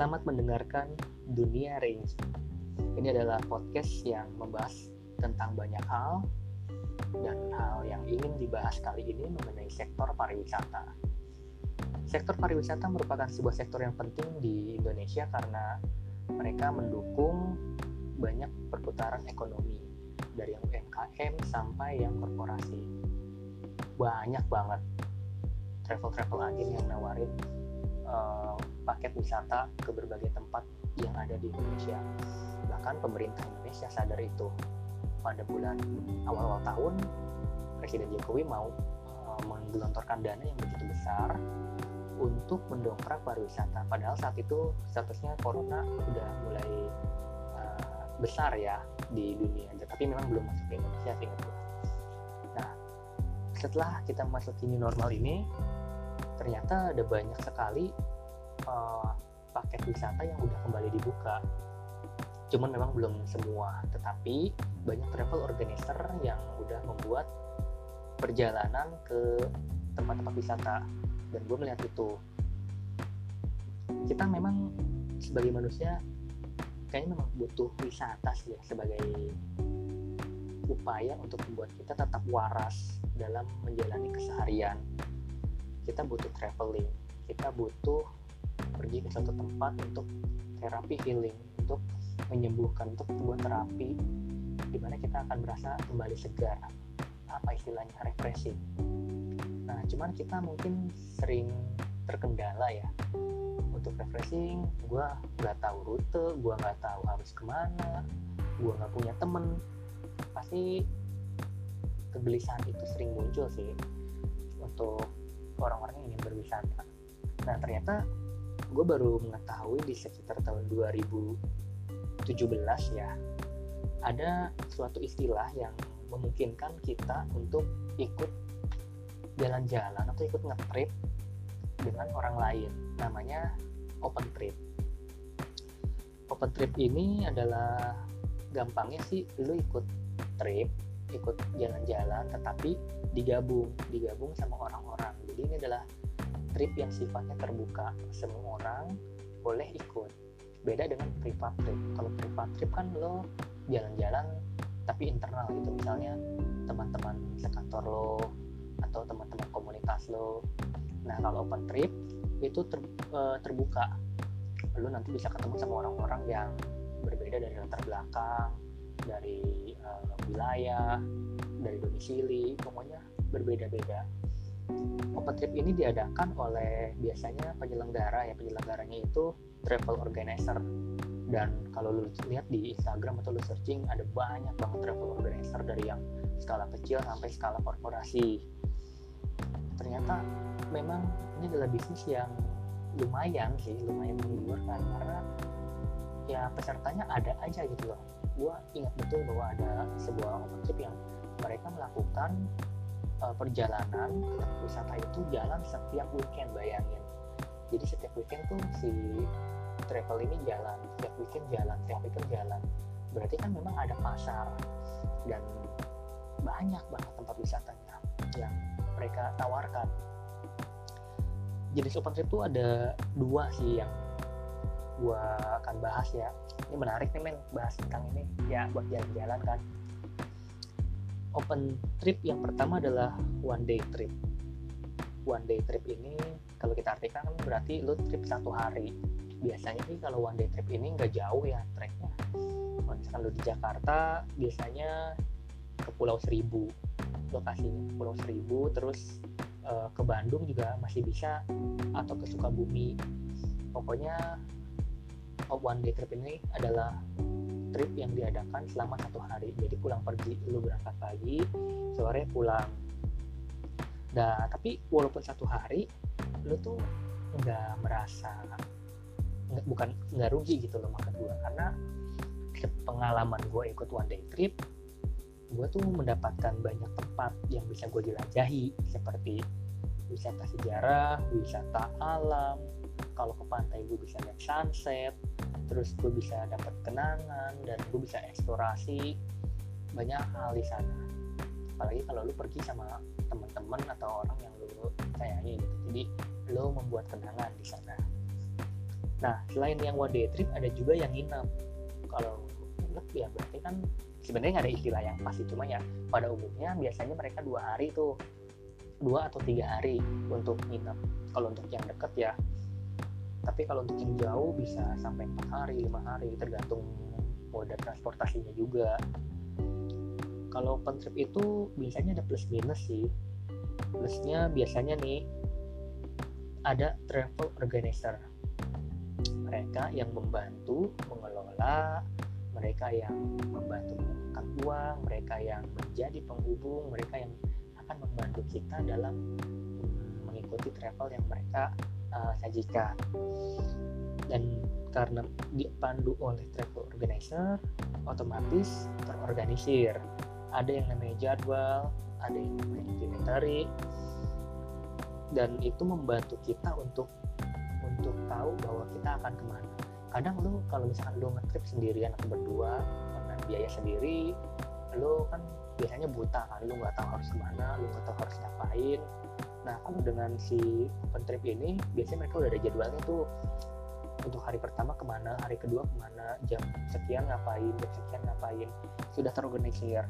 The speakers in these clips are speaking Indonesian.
Selamat mendengarkan Dunia Range. Ini adalah podcast yang membahas tentang banyak hal dan hal yang ingin dibahas kali ini mengenai sektor pariwisata. Sektor pariwisata merupakan sebuah sektor yang penting di Indonesia karena mereka mendukung banyak perputaran ekonomi dari yang UMKM sampai yang korporasi. Banyak banget travel-travel agen yang nawarin uh, paket wisata ke berbagai tempat yang ada di Indonesia. Bahkan pemerintah Indonesia sadar itu. Pada bulan awal-awal tahun, Presiden Jokowi mau uh, menggelontorkan dana yang begitu besar untuk mendongkrak pariwisata. Padahal saat itu statusnya corona udah mulai uh, besar ya di dunia, tapi memang belum masuk ke Indonesia sih Nah, setelah kita masuk ini normal ini, ternyata ada banyak sekali uh, paket wisata yang udah kembali dibuka. Cuman memang belum semua tetapi banyak travel organizer yang udah membuat perjalanan ke tempat-tempat wisata dan gue melihat itu. Kita memang sebagai manusia kayaknya memang butuh wisata sih ya sebagai upaya untuk membuat kita tetap waras dalam menjalani keseharian kita butuh traveling kita butuh pergi ke suatu tempat untuk terapi healing untuk menyembuhkan untuk sebuah terapi di mana kita akan merasa kembali segar apa istilahnya refreshing. Nah cuman kita mungkin sering terkendala ya untuk refreshing. Gue nggak tahu rute gue nggak tahu harus ke mana gue nggak punya temen. Pasti kegelisahan itu sering muncul sih untuk orang-orang yang ingin berwisata. Nah ternyata gue baru mengetahui di sekitar tahun 2017 ya ada suatu istilah yang memungkinkan kita untuk ikut jalan-jalan atau ikut ngetrip dengan orang lain. Namanya open trip. Open trip ini adalah gampangnya sih lu ikut trip ikut jalan-jalan tetapi digabung digabung sama orang-orang. Jadi ini adalah trip yang sifatnya terbuka. Semua orang boleh ikut. Beda dengan privat trip. Kalau privat trip kan lo jalan-jalan tapi internal gitu. Misalnya teman-teman sekantor lo atau teman-teman komunitas lo. Nah kalau open trip itu ter, uh, terbuka. Lo nanti bisa ketemu sama orang-orang yang berbeda dari latar belakang dari uh, wilayah dari domisili pokoknya berbeda-beda. Open trip ini diadakan oleh biasanya penyelenggara ya penyelenggaranya itu travel organizer. Dan kalau lu lihat di Instagram atau lu searching ada banyak banget travel organizer dari yang skala kecil sampai skala korporasi. Ternyata memang ini adalah bisnis yang lumayan sih lumayan menggiurkan karena ya pesertanya ada aja gitu loh. Gue ingat betul bahwa ada sebuah open trip yang mereka melakukan uh, perjalanan wisata itu jalan setiap weekend bayangin. Jadi setiap weekend tuh si travel ini jalan setiap weekend jalan setiap weekend jalan. Berarti kan memang ada pasar dan banyak banget tempat wisatanya yang mereka tawarkan. Jenis open trip tuh ada dua sih yang gua akan bahas ya. Ini menarik nih men bahas tentang ini ya buat jalan-jalan kan. Open trip yang pertama adalah one day trip. One day trip ini kalau kita artikan kan berarti lu trip satu hari. Biasanya sih kalau one day trip ini nggak jauh ya treknya. Kalau misalkan lu di Jakarta biasanya ke Pulau Seribu. Lokasinya Pulau Seribu terus uh, ke Bandung juga masih bisa atau ke Sukabumi. Pokoknya one day trip ini adalah trip yang diadakan selama satu hari. Jadi pulang pergi lu berangkat pagi sore pulang. Nah tapi walaupun satu hari lu tuh nggak merasa nggak bukan nggak rugi gitu loh makan gua. Karena pengalaman gue ikut one day trip gue tuh mendapatkan banyak tempat yang bisa gue jelajahi. Seperti wisata sejarah, wisata alam, kalau ke pantai gue bisa lihat sunset, terus gue bisa dapat kenangan dan gue bisa eksplorasi banyak hal di sana. Apalagi kalau lu pergi sama teman-teman atau orang yang lu sayangi gitu. Jadi lu membuat kenangan di sana. Nah selain yang one day trip ada juga yang nginep. Kalau nginep ya berarti kan sebenarnya ada istilah yang pasti cuma ya. Pada umumnya biasanya mereka dua hari tuh. Dua atau tiga hari untuk nginep. Kalau untuk yang deket ya tapi kalau untuk yang jauh bisa sampai empat hari lima hari tergantung moda transportasinya juga. Kalau open trip itu biasanya ada plus minus sih. Plusnya biasanya nih ada travel organizer. Mereka yang membantu mengelola mereka yang membantu mengumpulkan uang mereka yang menjadi penghubung mereka yang akan membantu kita dalam mengikuti travel yang mereka uh, sajikan. Dan karena dipandu oleh travel organizer otomatis terorganisir. Ada yang namanya jadwal ada yang namanya itinerary dan itu membantu kita untuk untuk tahu bahwa kita akan ke mana. Kadang lu kalau misalkan lu ngetrip sendirian atau berdua dengan biaya sendiri lu kan biasanya buta kan lu nggak tahu harus ke mana lu nggak tahu harus ngapain nah dengan si open trip ini biasanya mereka udah ada jadwalnya tuh untuk hari pertama ke mana hari kedua ke mana jam sekian ngapain jam sekian ngapain sudah terorganisir.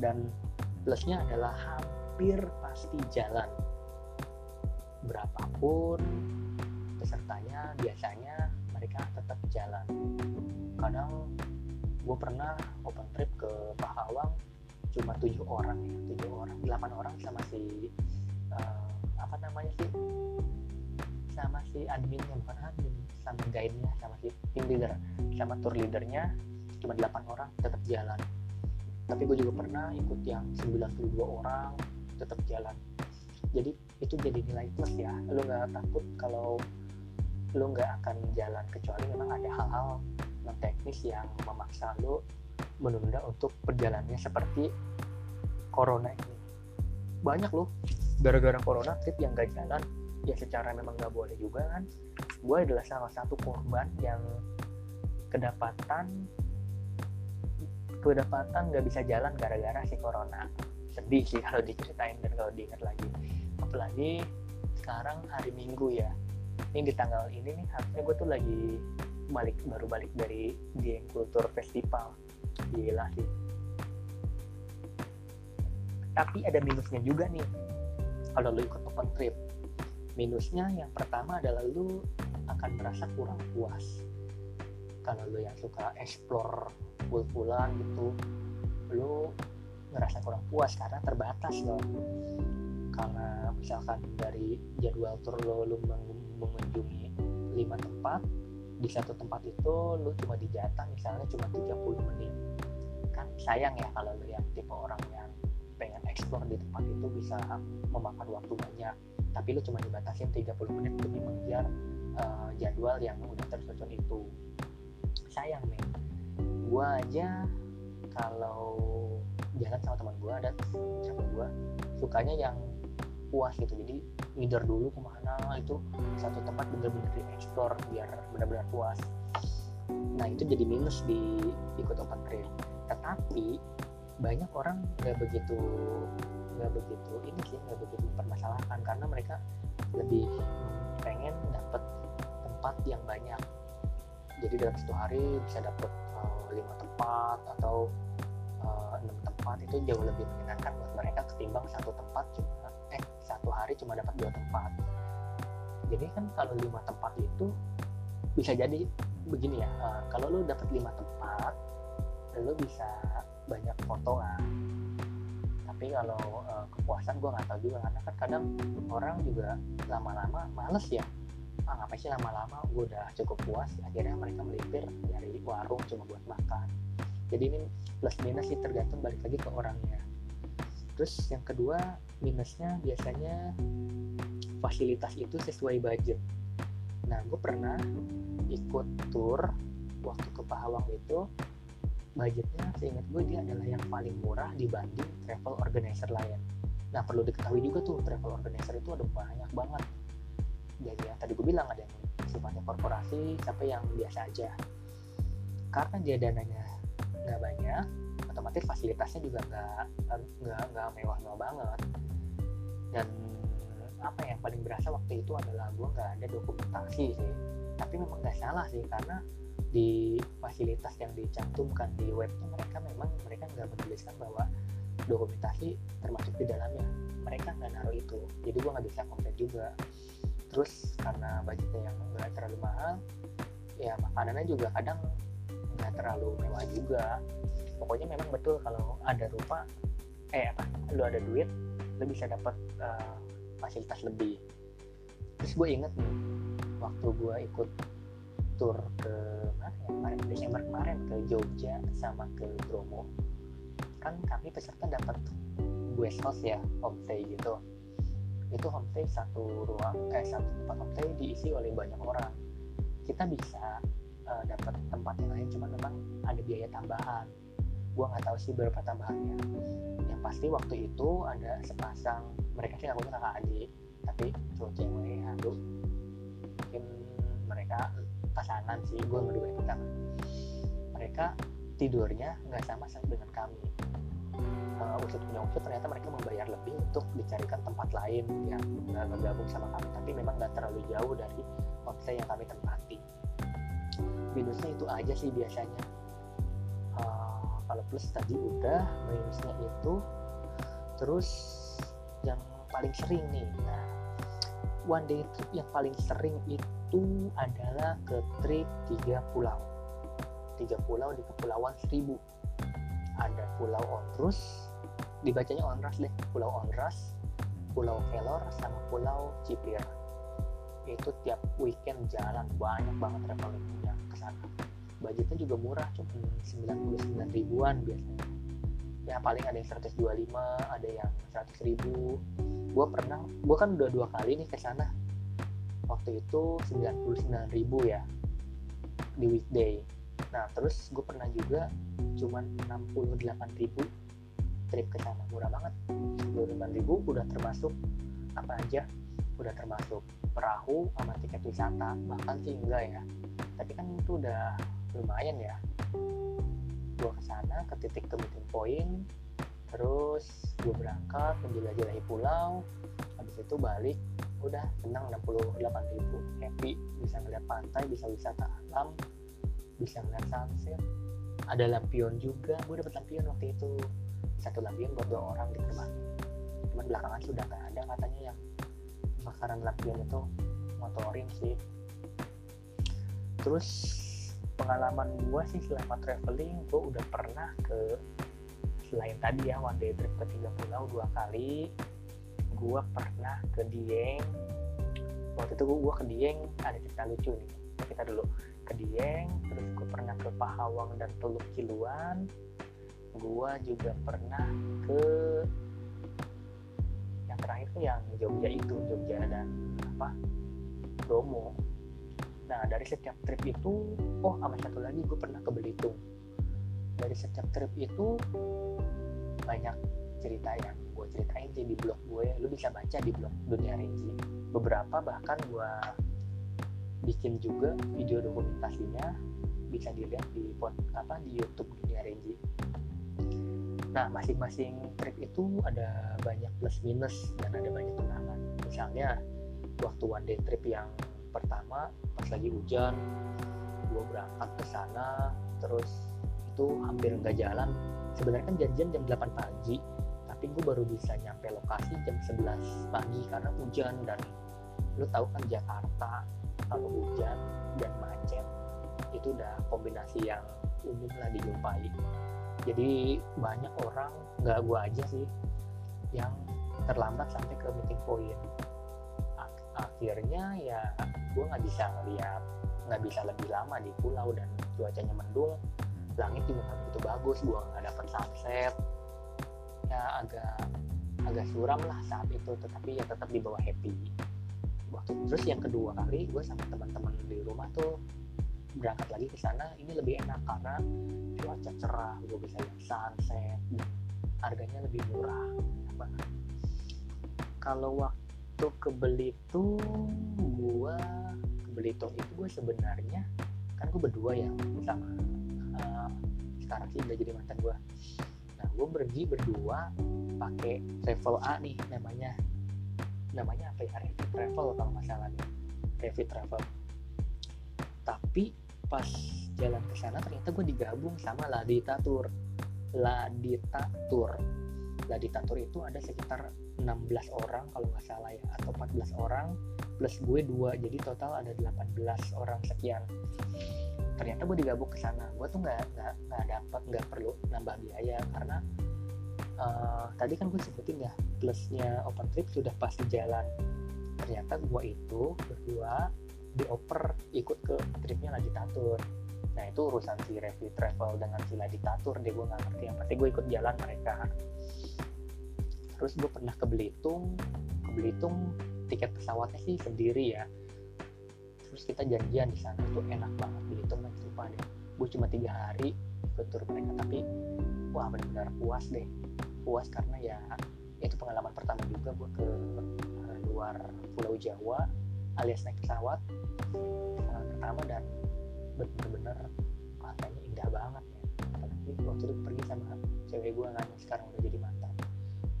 Dan plusnya adalah hampir pasti jalan. Berapapun pesertanya biasanya mereka tetap jalan. Kadang gue pernah open trip ke Pahawang cuma tujuh orang ya tujuh orang delapan orang sama si uh, apa namanya sih sama si adminnya bukan admin sama guide-nya sama si tim leader sama tour leadernya cuma delapan orang tetap jalan. Tapi gue juga pernah ikut yang 92 orang tetap jalan. Jadi itu jadi nilai plus ya. Lu nggak takut kalau lu nggak akan jalan kecuali memang ada hal-hal non teknis yang memaksa lu menunda untuk perjalanannya seperti corona ini. Banyak loh gara-gara corona trip yang gak jalan ya secara memang nggak boleh juga kan. Gue adalah salah satu korban yang kedapatan kedapatan nggak bisa jalan gara-gara si corona. Sedih sih kalau diceritain dan kalau diingat lagi. Apalagi sekarang hari minggu ya. Ini di tanggal ini nih harusnya gue tuh lagi balik baru balik dari Dieng Kultur Festival. Gila sih. Tapi ada minusnya juga nih kalau lu ikut open trip minusnya yang pertama adalah lu akan merasa kurang puas. Kalau lu yang suka explore full-fullan gitu lu ngerasa kurang puas karena terbatas loh karena misalkan dari jadwal tour lo lu mengunjungi lima tempat di satu tempat itu lu cuma dijatah misalnya cuma 30 menit. Kan sayang ya kalau lu yang tipe orang yang pengen explore di tempat itu bisa memakan waktu banyak. Tapi lu cuma dibatasin 30 menit demi mengejar uh, jadwal yang udah tersusun itu. Sayang nih gua aja kalau jalan sama teman gua ada siapa gua sukanya yang puas gitu. Jadi ngider dulu ke mana itu satu tempat bener-bener di explore biar benar-benar puas. Nah itu jadi minus di ikut open trail. Tetapi banyak orang nggak begitu nggak begitu ini sih nggak begitu mempermasalahkan karena mereka lebih pengen dapat tempat yang banyak. Jadi dalam satu hari bisa dapat uh, lima tempat atau uh, enam tempat itu jauh lebih menyenangkan buat mereka ketimbang satu tempat cuma eh satu hari cuma dapat dua tempat. Jadi kan kalau lima tempat itu bisa jadi begini ya uh, kalau lu dapat lima tempat lu bisa banyak foto lah tapi kalau uh, kepuasan gue nggak tahu juga karena kan kadang orang juga lama-lama males ya. Ah ngapain sih lama-lama? Gue udah cukup puas akhirnya mereka melipir dari warung cuma buat makan. Jadi ini plus minus sih tergantung balik lagi ke orangnya. Terus yang kedua minusnya biasanya fasilitas itu sesuai budget. Nah gue pernah ikut tour waktu ke Pahawang itu budgetnya seingat gue dia adalah yang paling murah dibanding travel organizer lain. Nah perlu diketahui juga tuh travel organizer itu ada banyak banget. Jadi yang tadi gue bilang ada yang sifatnya korporasi sampai yang biasa aja. Karena dia dananya nggak banyak otomatis fasilitasnya juga nggak nggak nggak mewah-mewah banget. Dan apa yang paling berasa waktu itu adalah gue nggak ada dokumentasi sih. Tapi memang nggak salah sih karena di fasilitas yang dicantumkan di webnya mereka memang mereka nggak menuliskan bahwa dokumentasi termasuk di dalamnya. Mereka nggak naruh itu. Jadi gue nggak bisa komplain juga. Terus karena budgetnya yang nggak terlalu mahal ya makanannya juga kadang nggak terlalu mewah juga. Pokoknya memang betul kalau ada rupa eh apa lu ada duit lu bisa dapat uh, fasilitas lebih. Terus gue inget nih waktu gue ikut tour ke mana ya? Kemarin Desember kemarin ke Jogja sama ke Bromo. Kan kami peserta dapat guest house ya homestay gitu. Itu homestay satu ruang eh satu tempat homestay diisi oleh banyak orang. Kita bisa uh, dapat tempat yang lain cuman memang ada biaya tambahan. Gua nggak tahu sih berapa tambahannya. Yang pasti waktu itu ada sepasang mereka sih aku kakak adik tapi cowok cewek aduh. Mungkin mereka pasangan sih gue berdua itu kan mereka tidurnya nggak sama dengan kami. Uh, usut punya ternyata mereka membayar lebih untuk dicarikan tempat lain yang nggak bergabung sama kami tapi memang nggak terlalu jauh dari homestay yang kami tempati. Minusnya itu aja sih biasanya. Uh, kalau plus tadi udah minusnya itu terus yang paling sering nih. Nah one day trip yang paling sering itu adalah ke trip tiga pulau. Tiga pulau di kepulauan seribu. Ada pulau Onrus dibacanya Onras deh pulau Onras pulau Kelor sama pulau Cipir. Itu tiap weekend jalan banyak banget travelingnya ke sana. Budgetnya juga murah cuma 99 ribuan biasanya. Ya paling ada yang 125 ada yang 100 ribu. Gue pernah gue kan udah dua kali nih ke sana waktu itu 99 ribu ya di weekday. Nah terus gue pernah juga cuman 68 ribu trip ke sana. Murah banget. 25 ribu udah termasuk apa aja? Udah termasuk perahu sama tiket wisata bahkan sih enggak ya. Tapi kan itu udah lumayan ya. Gue ke sana ke titik meeting point terus gue berangkat menjelajahi pulau habis itu balik udah tenang 68 ribu. Happy bisa ngeliat pantai bisa wisata alam bisa ngeliat sunset. Ada lampion juga. Gue dapet lampion waktu itu. Satu lampion buat dua orang di terbang cuman belakangan sudah nggak ada katanya yang bakaran lampion itu. Motorin sih. Terus pengalaman gue sih selama traveling gue udah pernah ke selain tadi ya one day trip ke tiga pulau dua kali gue pernah ke Dieng. Waktu itu gue ke Dieng ada cerita lucu nih. Kita dulu ke Dieng terus gue pernah ke Pahawang dan Teluk Ciluan gue juga pernah ke yang terakhir tuh yang Jogja itu Jogja dan apa? Bromo. Nah dari setiap trip itu oh sama satu lagi gue pernah ke Belitung. Dari setiap trip itu banyak cerita yang ceritain sih di blog gue. Lu bisa baca di blog dunia Renji beberapa bahkan gue bikin juga video dokumentasinya. Bisa dilihat di pot apa di YouTube dunia Renji nah masing-masing trip itu ada banyak plus minus dan ada banyak kenangan. Misalnya waktu one day trip yang pertama pas lagi hujan gue berangkat ke sana terus itu hampir nggak jalan. Sebenarnya kan janjian jam 8 pagi tapi gue baru bisa nyampe lokasi jam 11 pagi karena hujan dan lu tahu kan Jakarta kalau hujan dan macet itu udah kombinasi yang umum lah dijumpai. Jadi banyak orang nggak gue aja sih yang terlambat sampai ke meeting point. Akhirnya ya gue nggak bisa ngeliat nggak bisa lebih lama di pulau dan cuacanya mendung. Langit juga nggak begitu bagus gue nggak dapet sunset ya agak agak suram lah saat itu tetapi ya tetap dibawa happy. Waktu terus yang kedua kali gue sama teman-teman di rumah tuh berangkat lagi ke sana ini lebih enak karena cuaca cerah gue bisa lihat sunset harganya lebih murah. Kalau waktu ke Belitung gue ke Belitung itu gue sebenarnya kan gue berdua ya sama sekarang sih udah jadi mantan gue nah gue pergi berdua pakai travel A nih namanya. Namanya apa ya? Revit Travel kalau nggak salah nih. Revit Travel. Tapi pas jalan ke sana ternyata gue digabung sama Ladita Tour. Ladita Tour. Ladita Tour itu ada sekitar 16 orang kalau nggak salah ya atau 14 orang plus gue dua. Jadi total ada 18 orang sekian ternyata gue digabung ke sana. Gue tuh nggak nggak nggak dapat nggak perlu nambah biaya karena uh, tadi kan gue sebutin ya plusnya open trip sudah pasti jalan. Ternyata gue itu berdua dioper ikut ke tripnya lagi tatur. Nah itu urusan si Revi Travel dengan si lagi tatur deh gue nggak ngerti. Yang pasti gue ikut jalan mereka. Terus gue pernah ke Belitung. Ke Belitung tiket pesawatnya sih sendiri ya terus kita janjian di sana tuh enak banget. Belitung kan sumpah deh gue cuma tiga hari ikut tur mereka tapi wah benar-benar puas deh. Puas karena ya itu pengalaman pertama juga gue ke luar Pulau Jawa alias naik pesawat pengalaman pertama dan bener-bener katanya indah banget ya. Apalagi waktu itu pergi sama cewek gue kan sekarang udah jadi mantan.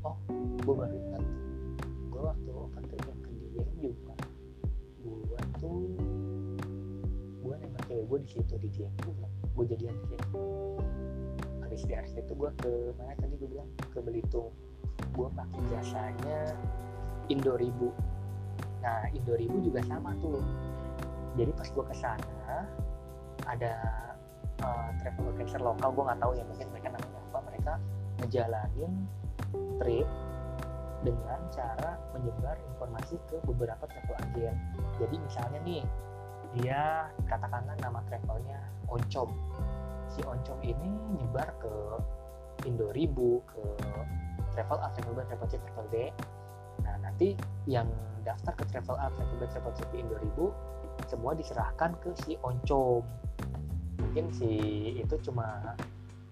Oh gue baru ingat di situ di dia gue gue jadian di situ habis di RC itu gue ke mana tadi gue bilang? Ke Belitung. Gue pakai jasanya Indo Ribu. Nah Indo Ribu juga sama tuh. Jadi pas gue ke sana ada uh, travel organizer lokal gue nggak tahu ya mungkin mereka namanya apa. Mereka ngejalanin trip dengan cara menyebar informasi ke beberapa travel agent. Jadi misalnya nih dia katakanlah nama travelnya Oncom. Si Oncom ini nyebar ke Indo Ribu ke Travel A, Travel B, Travel C, Travel D. Nah nanti yang daftar ke Travel A, Travel B, Travel C di Indo Ribu semua diserahkan ke si Oncom. Mungkin si itu cuma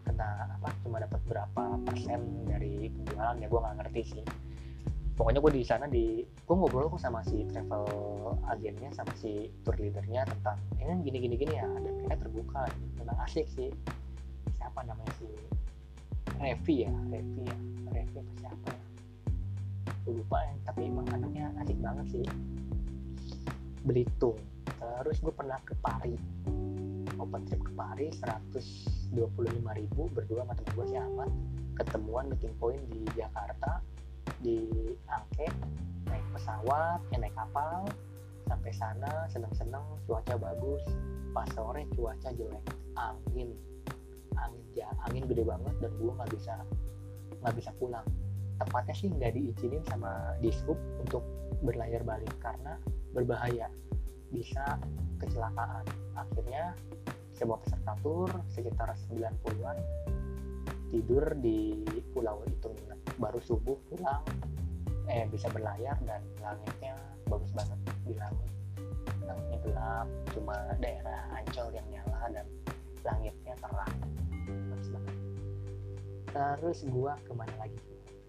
kena apa cuma dapat berapa persen dari penjualan ya gue nggak ngerti sih pokoknya gue di sana di gue ngobrol kok sama si travel agennya sama si tour leadernya tentang ini gini gini gini ya dan mereka terbuka. Memang asik sih. Siapa namanya si Revi ya? Revi ya? Revi apa siapa ya? Gue lupa ya tapi emang anaknya asik banget sih. Belitung. Terus gue pernah ke Pari. Open trip ke Paris 125 ribu berdua sama temen gue si ketemuan meeting point di Jakarta di Angke naik pesawat ya naik kapal sampai sana seneng-seneng cuaca bagus. Pas sore cuaca jelek angin. Angin ya angin gede banget dan gue nggak bisa nggak bisa pulang. Tepatnya sih nggak diizinin sama dishub untuk berlayar balik karena berbahaya. Bisa kecelakaan. Akhirnya sebuah peserta tur sekitar 90-an tidur di pulau itu baru subuh pulang. Eh bisa berlayar dan langitnya bagus banget di langit. Langitnya gelap cuma daerah Ancol yang nyala dan langitnya terang. Bagus banget. Terus gua ke mana lagi?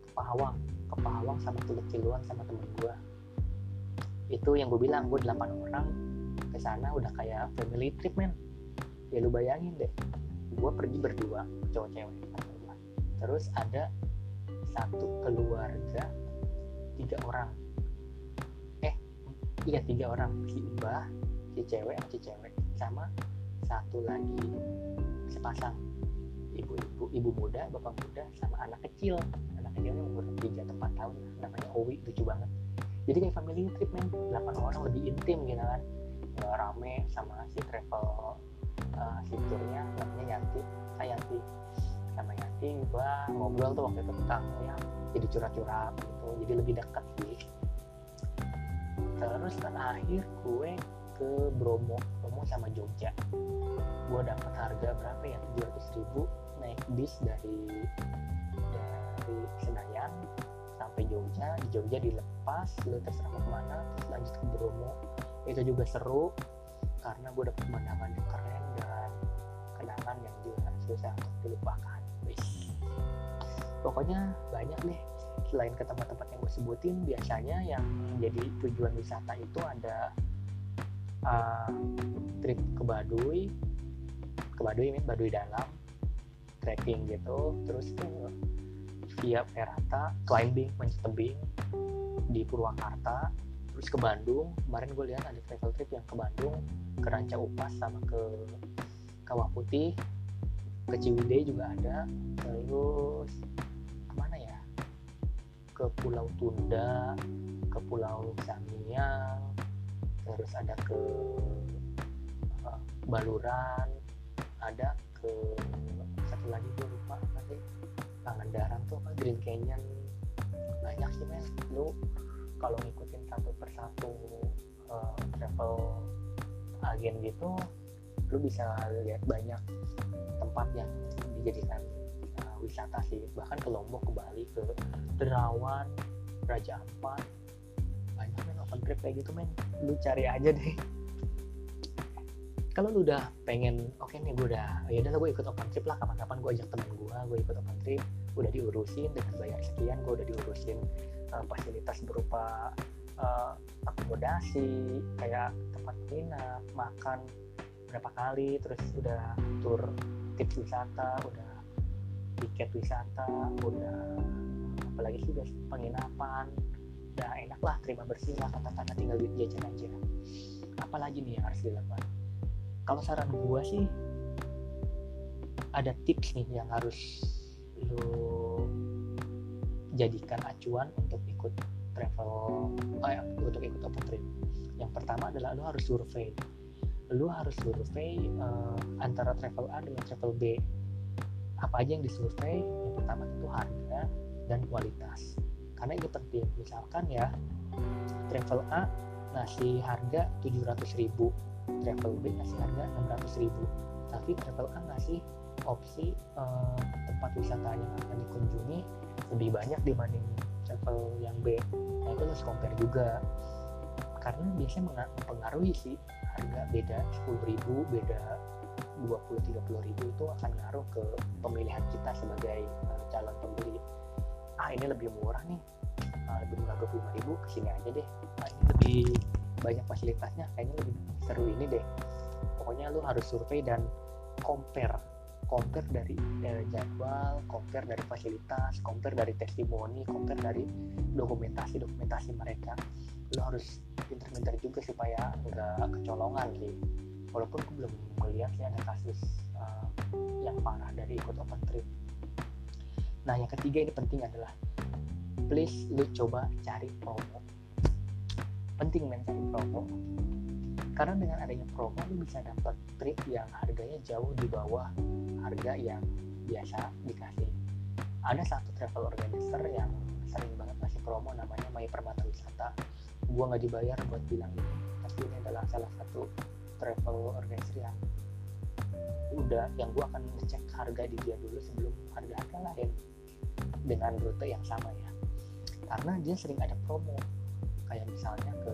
Ke Pahawang ke Pahawang sama Teluk Ciluan sama temen gua. Itu yang gue bilang gue 8 orang. Ke sana udah kayak family trip men. Ya lu bayangin deh. Gue pergi berdua cowok cewek terus ada satu keluarga tiga orang. Eh iya tiga orang. Si mbah si cewek si cewek. Sama satu lagi sepasang ibu-ibu ibu muda bapak muda sama anak kecil. Anak kecilnya umur tiga atau empat tahun namanya Owi lucu banget. Jadi kayak family trip men. 8 orang lebih intim gitu kan. Nggak rame sama si travel uh, si namanya Yanti. Yanti Yanti gue ngobrol tuh waktu itu tentang ya jadi curhat-curhat gitu jadi lebih dekat sih. Terus terakhir gue ke Bromo Bromo sama Jogja. Gue dapat harga berapa ya? 700 ribu naik bis dari dari Senayan sampai Jogja. Di Jogja dilepas lu terserah mau ke mana terus lanjut ke Bromo. Itu juga seru karena gue dapet pemandangan yang keren dan kenangan yang juga susah untuk dilupakan. Pokoknya banyak deh selain ke tempat-tempat yang gue sebutin biasanya yang jadi tujuan wisata itu ada uh, trip ke Baduy. Ke Baduy ini Baduy dalam. Trekking gitu. Terus ke via Ferata climbing manjat tebing di Purwakarta. Terus ke Bandung. Kemarin gue lihat ada travel trip yang ke Bandung ke Ranca Upas sama ke Kawah Putih. Ke Ciwidey juga ada. Terus ke Pulau Tunda ke Pulau Sangiang terus ada ke uh, Baluran ada ke satu lagi gue lupa sih Pangandaran tuh apa? Green Canyon. Banyak sih men. Lu kalau ngikutin satu persatu uh, travel agen gitu lu bisa lihat banyak tempat yang dijadikan wisata sih. Bahkan ke Lombok ke Bali ke Derawan Raja Ampat. Banyak men open trip kayak gitu men. Lu cari aja deh. Kalau lu udah pengen oke okay nih gue udah ya udah gue ikut open trip lah. Kapan-kapan gue ajak temen gue gue ikut open trip. Udah diurusin dengan bayar sekian gue udah diurusin uh, fasilitas berupa uh, akomodasi kayak tempat nginap makan berapa kali terus udah tur tips wisata udah tiket wisata udah apalagi sih udah penginapan udah enak lah terima bersih lah kata-kata tinggal duit jajan aja. Apalagi nih yang harus dilakukan? Kalau saran gua sih ada tips nih yang harus lo jadikan acuan untuk ikut travel eh, untuk ikut open trip. Yang pertama adalah lo harus survei. Lo harus survei uh, antara travel A dengan travel B apa aja yang disurvei yang pertama itu harga dan kualitas. Karena itu penting. Misalkan ya travel A ngasih harga 700.000 travel B ngasih harga 600.000 tapi travel A ngasih opsi uh, tempat wisata yang akan dikunjungi lebih banyak dibanding travel yang B. Nah itu harus compare juga. Karena biasanya mempengaruhi sih harga. Beda 10.000 beda 20-30 ribu itu akan ngaruh ke pemilihan kita sebagai uh, calon pembeli. Ah ini lebih murah nih. Uh, lebih murah 25 ribu ke sini aja deh. Nah, ini lebih banyak fasilitasnya kayaknya lebih seru ini deh. Pokoknya lu harus survei dan compare. Compare dari eh, jadwal, compare dari fasilitas, compare dari testimoni, compare dari dokumentasi dokumentasi mereka. Lo harus pinter-pinter juga supaya nggak kecolongan sih. Walaupun aku belum melihat sih ada kasus uh, yang parah dari ikut open trip. Nah yang ketiga ini penting adalah please lu coba cari promo. Penting men cari promo karena dengan adanya promo lu bisa dapat trip yang harganya jauh di bawah harga yang biasa dikasih ada satu travel organizer yang sering banget ngasih promo namanya Mai Permata Wisata gua nggak dibayar buat bilang ini tapi ini adalah salah satu travel organizer yang udah yang gua akan ngecek harga di dia dulu sebelum harga-harga lain dengan rute yang sama ya. Karena dia sering ada promo. Kayak misalnya ke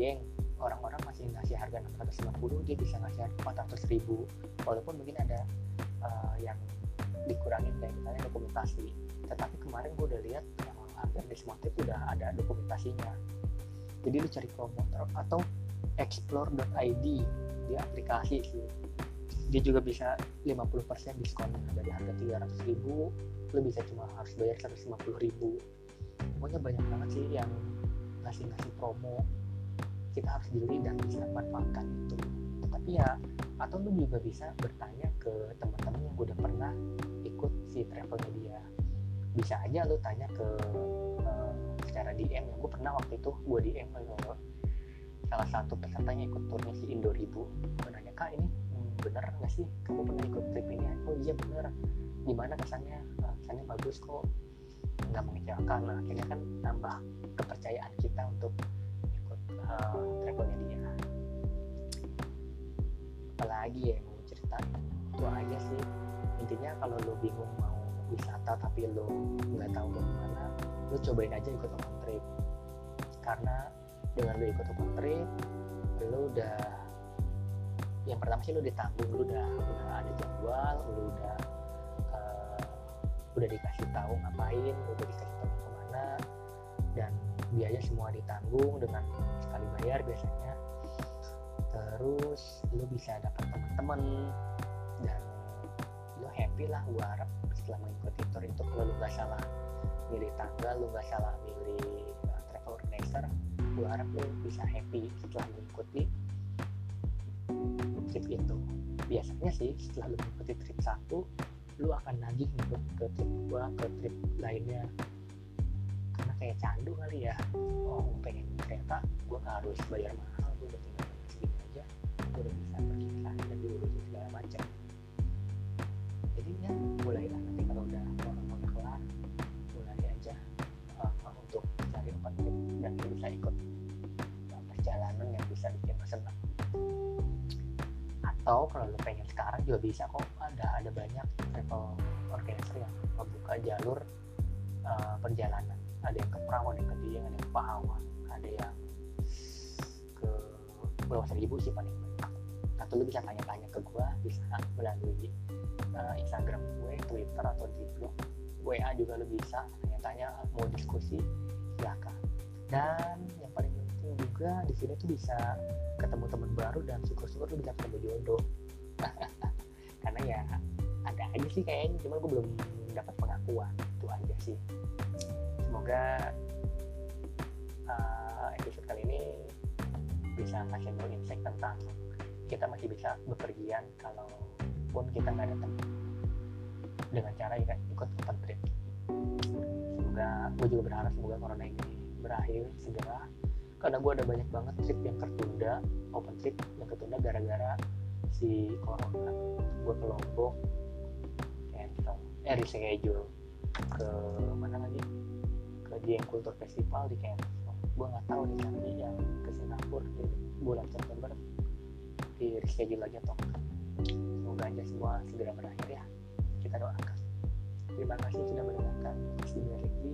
Dieng. Orang-orang masih ngasih harga 650 dia bisa ngasih harga 400 ribu. Walaupun mungkin ada uh, yang dikurangin kayak misalnya dokumentasi. Tetapi kemarin gue udah lihat uh, hampir di semua udah ada dokumentasinya. Jadi lu cari promotor atau explore.id di aplikasi sih. Dia juga bisa 50% diskon dari harga 300 ribu lu bisa cuma harus bayar 150 ribu. Pokoknya banyak banget sih yang ngasih-ngasih promo. Kita harus jeli dan bisa manfaatkan itu. Tapi ya atau lu juga bisa bertanya ke teman-teman yang udah pernah ikut si travelnya dia. Bisa aja lu tanya ke uh, secara DM ya gue pernah waktu itu gue DM ke salah satu pesertanya ikut turnya si Indo Ribu. Gue kak ini bener nggak sih? Kamu pernah ikut trip ini oh iya bener. Gimana kesannya? Uh, kesannya bagus kok. Nggak mengecewakan. Nah akhirnya kan nambah kepercayaan kita untuk uh, travelnya dia. Apalagi ya mau cerita itu aja sih. Intinya kalau lo bingung mau wisata tapi lo nggak tahu mau ke mana lo cobain aja ikut open trip. Karena dengan lo ikut open trip lo udah yang pertama sih lo ditanggung lo udah udah ada jadwal lo udah uh, udah dikasih tahu ngapain udah dikasih tahu ke mana dan biaya semua ditanggung dengan sekali bayar biasanya. Terus lu bisa dapat teman-teman dan lu happy lah gua harap setelah mengikuti tour itu kalau lu nggak salah milih tanggal lu nggak salah milih gue harap lo bisa happy setelah mengikuti trip itu. Biasanya sih setelah lo mengikuti trip satu lu akan nagih nih ke trip gua ke trip lainnya. Karena kayak candu kali ya. Oh pengen kereta nggak harus bayar mahal gua udah tinggal segini aja gua udah bisa pergi ke atau kalau lu pengen sekarang juga bisa kok. Ada ada banyak travel organizer yang membuka jalur uh, perjalanan. Ada yang ke Perawan, ada yang ke Dieng, ada yang ke Pahawan ada yang ke Pulau Seribu sih paling banyak. Atau lu bisa tanya-tanya ke gue bisa melalui uh, Instagram gue, Twitter atau di blog WA juga lu bisa tanya-tanya mau diskusi silakan. Dan juga di sini tuh bisa ketemu teman baru dan syukur-syukur lu bisa ketemu jodoh. Karena ya ada aja sih kayaknya cuma gue belum dapat pengakuan itu aja sih. Semoga uh, episode kali ini bisa ngasih lo insight tentang kita masih bisa bepergian kalaupun kita nggak datang dengan cara ya ikut open trip. Semoga gue juga berharap semoga corona ini berakhir segera karena gue ada banyak banget trip yang tertunda open trip yang tertunda gara-gara si corona. Gue ke Lombok cancel eh reschedule ke mana lagi? Ke Dieng Kultur Festival di cancel gue nggak tahu nih nanti yang ke Singapura di bulan September di reschedule lagi atau semoga aja semua segera berakhir ya. Kita doakan. Terima kasih sudah mendengarkan. Podcast di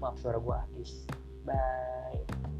maaf suara gue habis. Bye